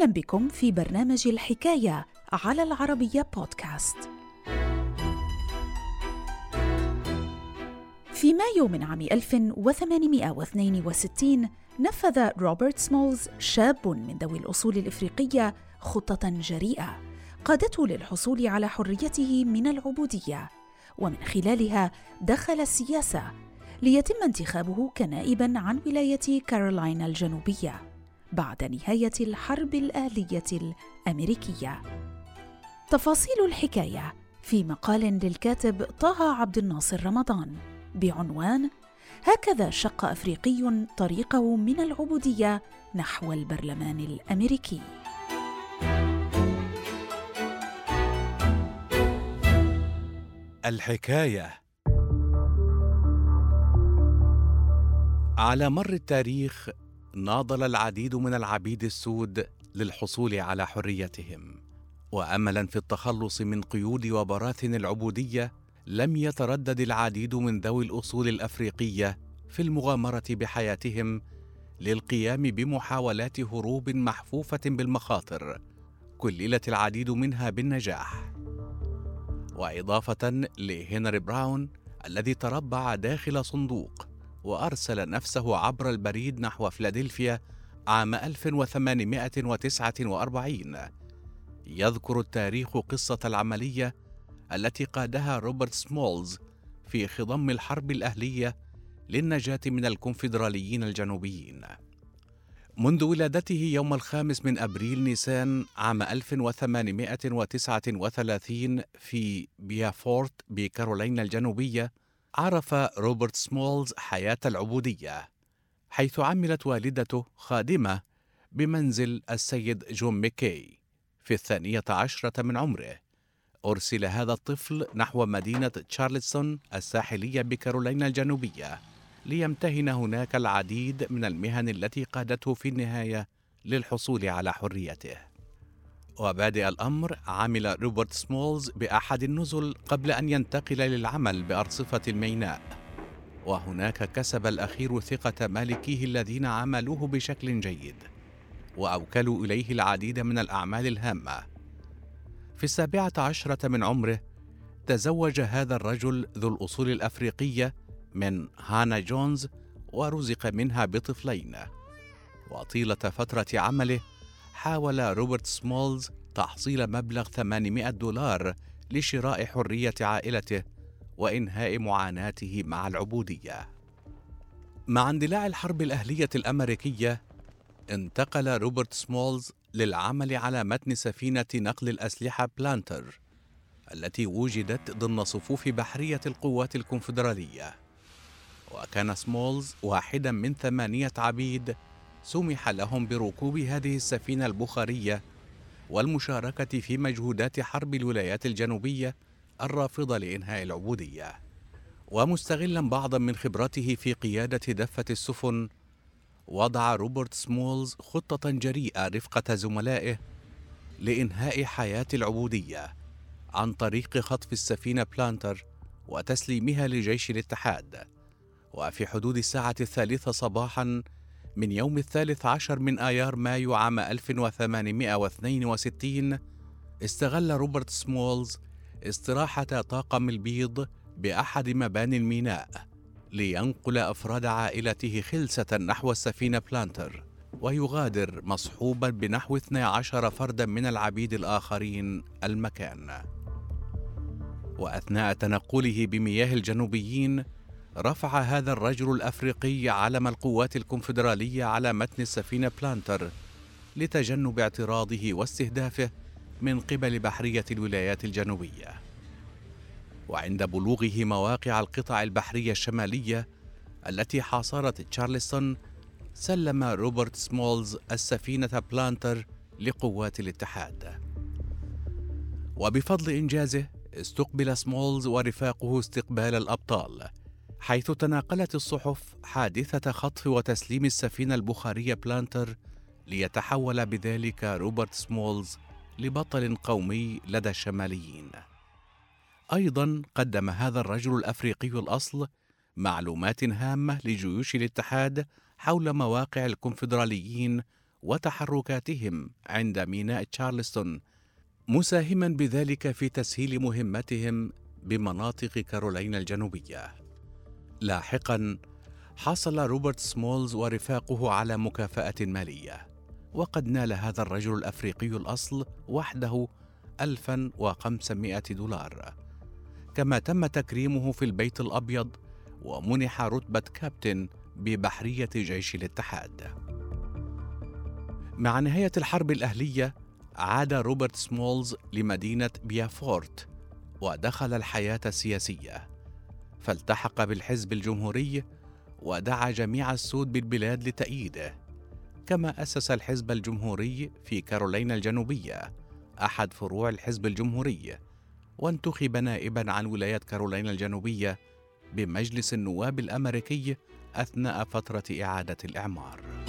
أهلا بكم في برنامج الحكاية على العربية بودكاست. في مايو من عام 1862 نفذ روبرت سمولز شاب من ذوي الأصول الإفريقية خطة جريئة قادته للحصول على حريته من العبودية ومن خلالها دخل السياسة ليتم انتخابه كنائبا عن ولاية كارولاينا الجنوبية بعد نهاية الحرب الاهليه الأمريكية. تفاصيل الحكاية في مقال للكاتب طه عبد الناصر رمضان. بعنوان هكذا شق أفريقي طريقه من العبودية نحو البرلمان الأمريكي. الحكاية. على مر التاريخ ناضل العديد من العبيد السود للحصول على حريتهم. واملا في التخلص من قيود وبراثن العبودية لم يتردد العديد من ذوي الأصول الأفريقية في المغامرة بحياتهم للقيام بمحاولات هروب محفوفة بالمخاطر كللت العديد منها بالنجاح. وإضافة لهنري براون الذي تربع داخل صندوق وأرسل نفسه عبر البريد نحو فيلادلفيا عام 1849 يذكر التاريخ قصة العملية التي قادها روبرت سمولز في خضم الحرب الأهلية للنجاة من الكونفدراليين الجنوبيين. منذ ولادته يوم الخامس من أبريل نيسان عام 1839 في بيافورت بكارولينا الجنوبية عرف روبرت سمولز حياة العبودية حيث عملت والدته خادمة بمنزل السيد جون ميكي في الثانية عشرة من عمره. أرسل هذا الطفل نحو مدينة تشارلستون الساحلية بكارولينا الجنوبية ليمتهن هناك العديد من المهن التي قادته في النهاية للحصول على حريته. وبادئ الأمر عمل روبرت سمولز بأحد النزل قبل أن ينتقل للعمل بأرصفة الميناء. وهناك كسب الأخير ثقة مالكيه الذين عملوه بشكل جيد وأوكلوا إليه العديد من الأعمال الهامة. في السابعة عشرة من عمره تزوج هذا الرجل ذو الأصول الأفريقية من هانا جونز ورزق منها بطفلين. وطيلة فترة عمله حاول روبرت سمولز تحصيل مبلغ 800 دولار لشراء حرية عائلته وإنهاء معاناته مع العبودية. مع اندلاع الحرب الأهلية الأمريكية، انتقل روبرت سمولز للعمل على متن سفينة نقل الأسلحة بلانتر، التي وجدت ضمن صفوف بحرية القوات الكونفدرالية. وكان سمولز واحدا من ثمانية عبيد سمح لهم بركوب هذه السفينة البخارية والمشاركة في مجهودات حرب الولايات الجنوبية الرافضة لإنهاء العبودية. ومستغلا بعضا من خبرته في قيادة دفة السفن وضع روبرت سمولز خطة جريئة رفقة زملائه لإنهاء حياة العبودية عن طريق خطف السفينة بلانتر وتسليمها لجيش الاتحاد. وفي حدود الساعة الثالثة صباحا من يوم الثالث عشر من آيار مايو عام 1862 استغل روبرت سمولز استراحة طاقم البيض بأحد مباني الميناء لينقل أفراد عائلته خلسة نحو السفينة بلانتر ويغادر مصحوبا بنحو 12 فردا من العبيد الآخرين المكان. وأثناء تنقله بمياه الجنوبيين رفع هذا الرجل الأفريقي علم القوات الكونفدرالية على متن السفينة بلانتر لتجنب اعتراضه واستهدافه من قبل بحرية الولايات الجنوبية. وعند بلوغه مواقع القطع البحرية الشمالية التي حاصرت تشارلستون سلم روبرت سمولز السفينة بلانتر لقوات الاتحاد. وبفضل إنجازه استقبل سمولز ورفاقه استقبال الأبطال. حيث تناقلت الصحف حادثة خطف وتسليم السفينة البخارية بلانتر ليتحول بذلك روبرت سمولز لبطل قومي لدى الشماليين. أيضا قدم هذا الرجل الأفريقي الأصل معلومات هامة لجيوش الاتحاد حول مواقع الكونفدراليين وتحركاتهم عند ميناء تشارلستون مساهما بذلك في تسهيل مهمتهم بمناطق كارولينا الجنوبية لاحقا حصل روبرت سمولز ورفاقه على مكافأة مالية وقد نال هذا الرجل الأفريقي الأصل وحده 1500 دولار. كما تم تكريمه في البيت الأبيض ومنح رتبة كابتن ببحرية جيش الاتحاد. مع نهاية الحرب الأهلية عاد روبرت سمولز لمدينة بيافورت ودخل الحياة السياسية. فالتحق بالحزب الجمهوري ودعا جميع السود بالبلاد لتأييده. كما أسس الحزب الجمهوري في كارولينا الجنوبية أحد فروع الحزب الجمهوري وانتخب نائبا عن ولاية كارولينا الجنوبية بمجلس النواب الأمريكي أثناء فترة إعادة الإعمار.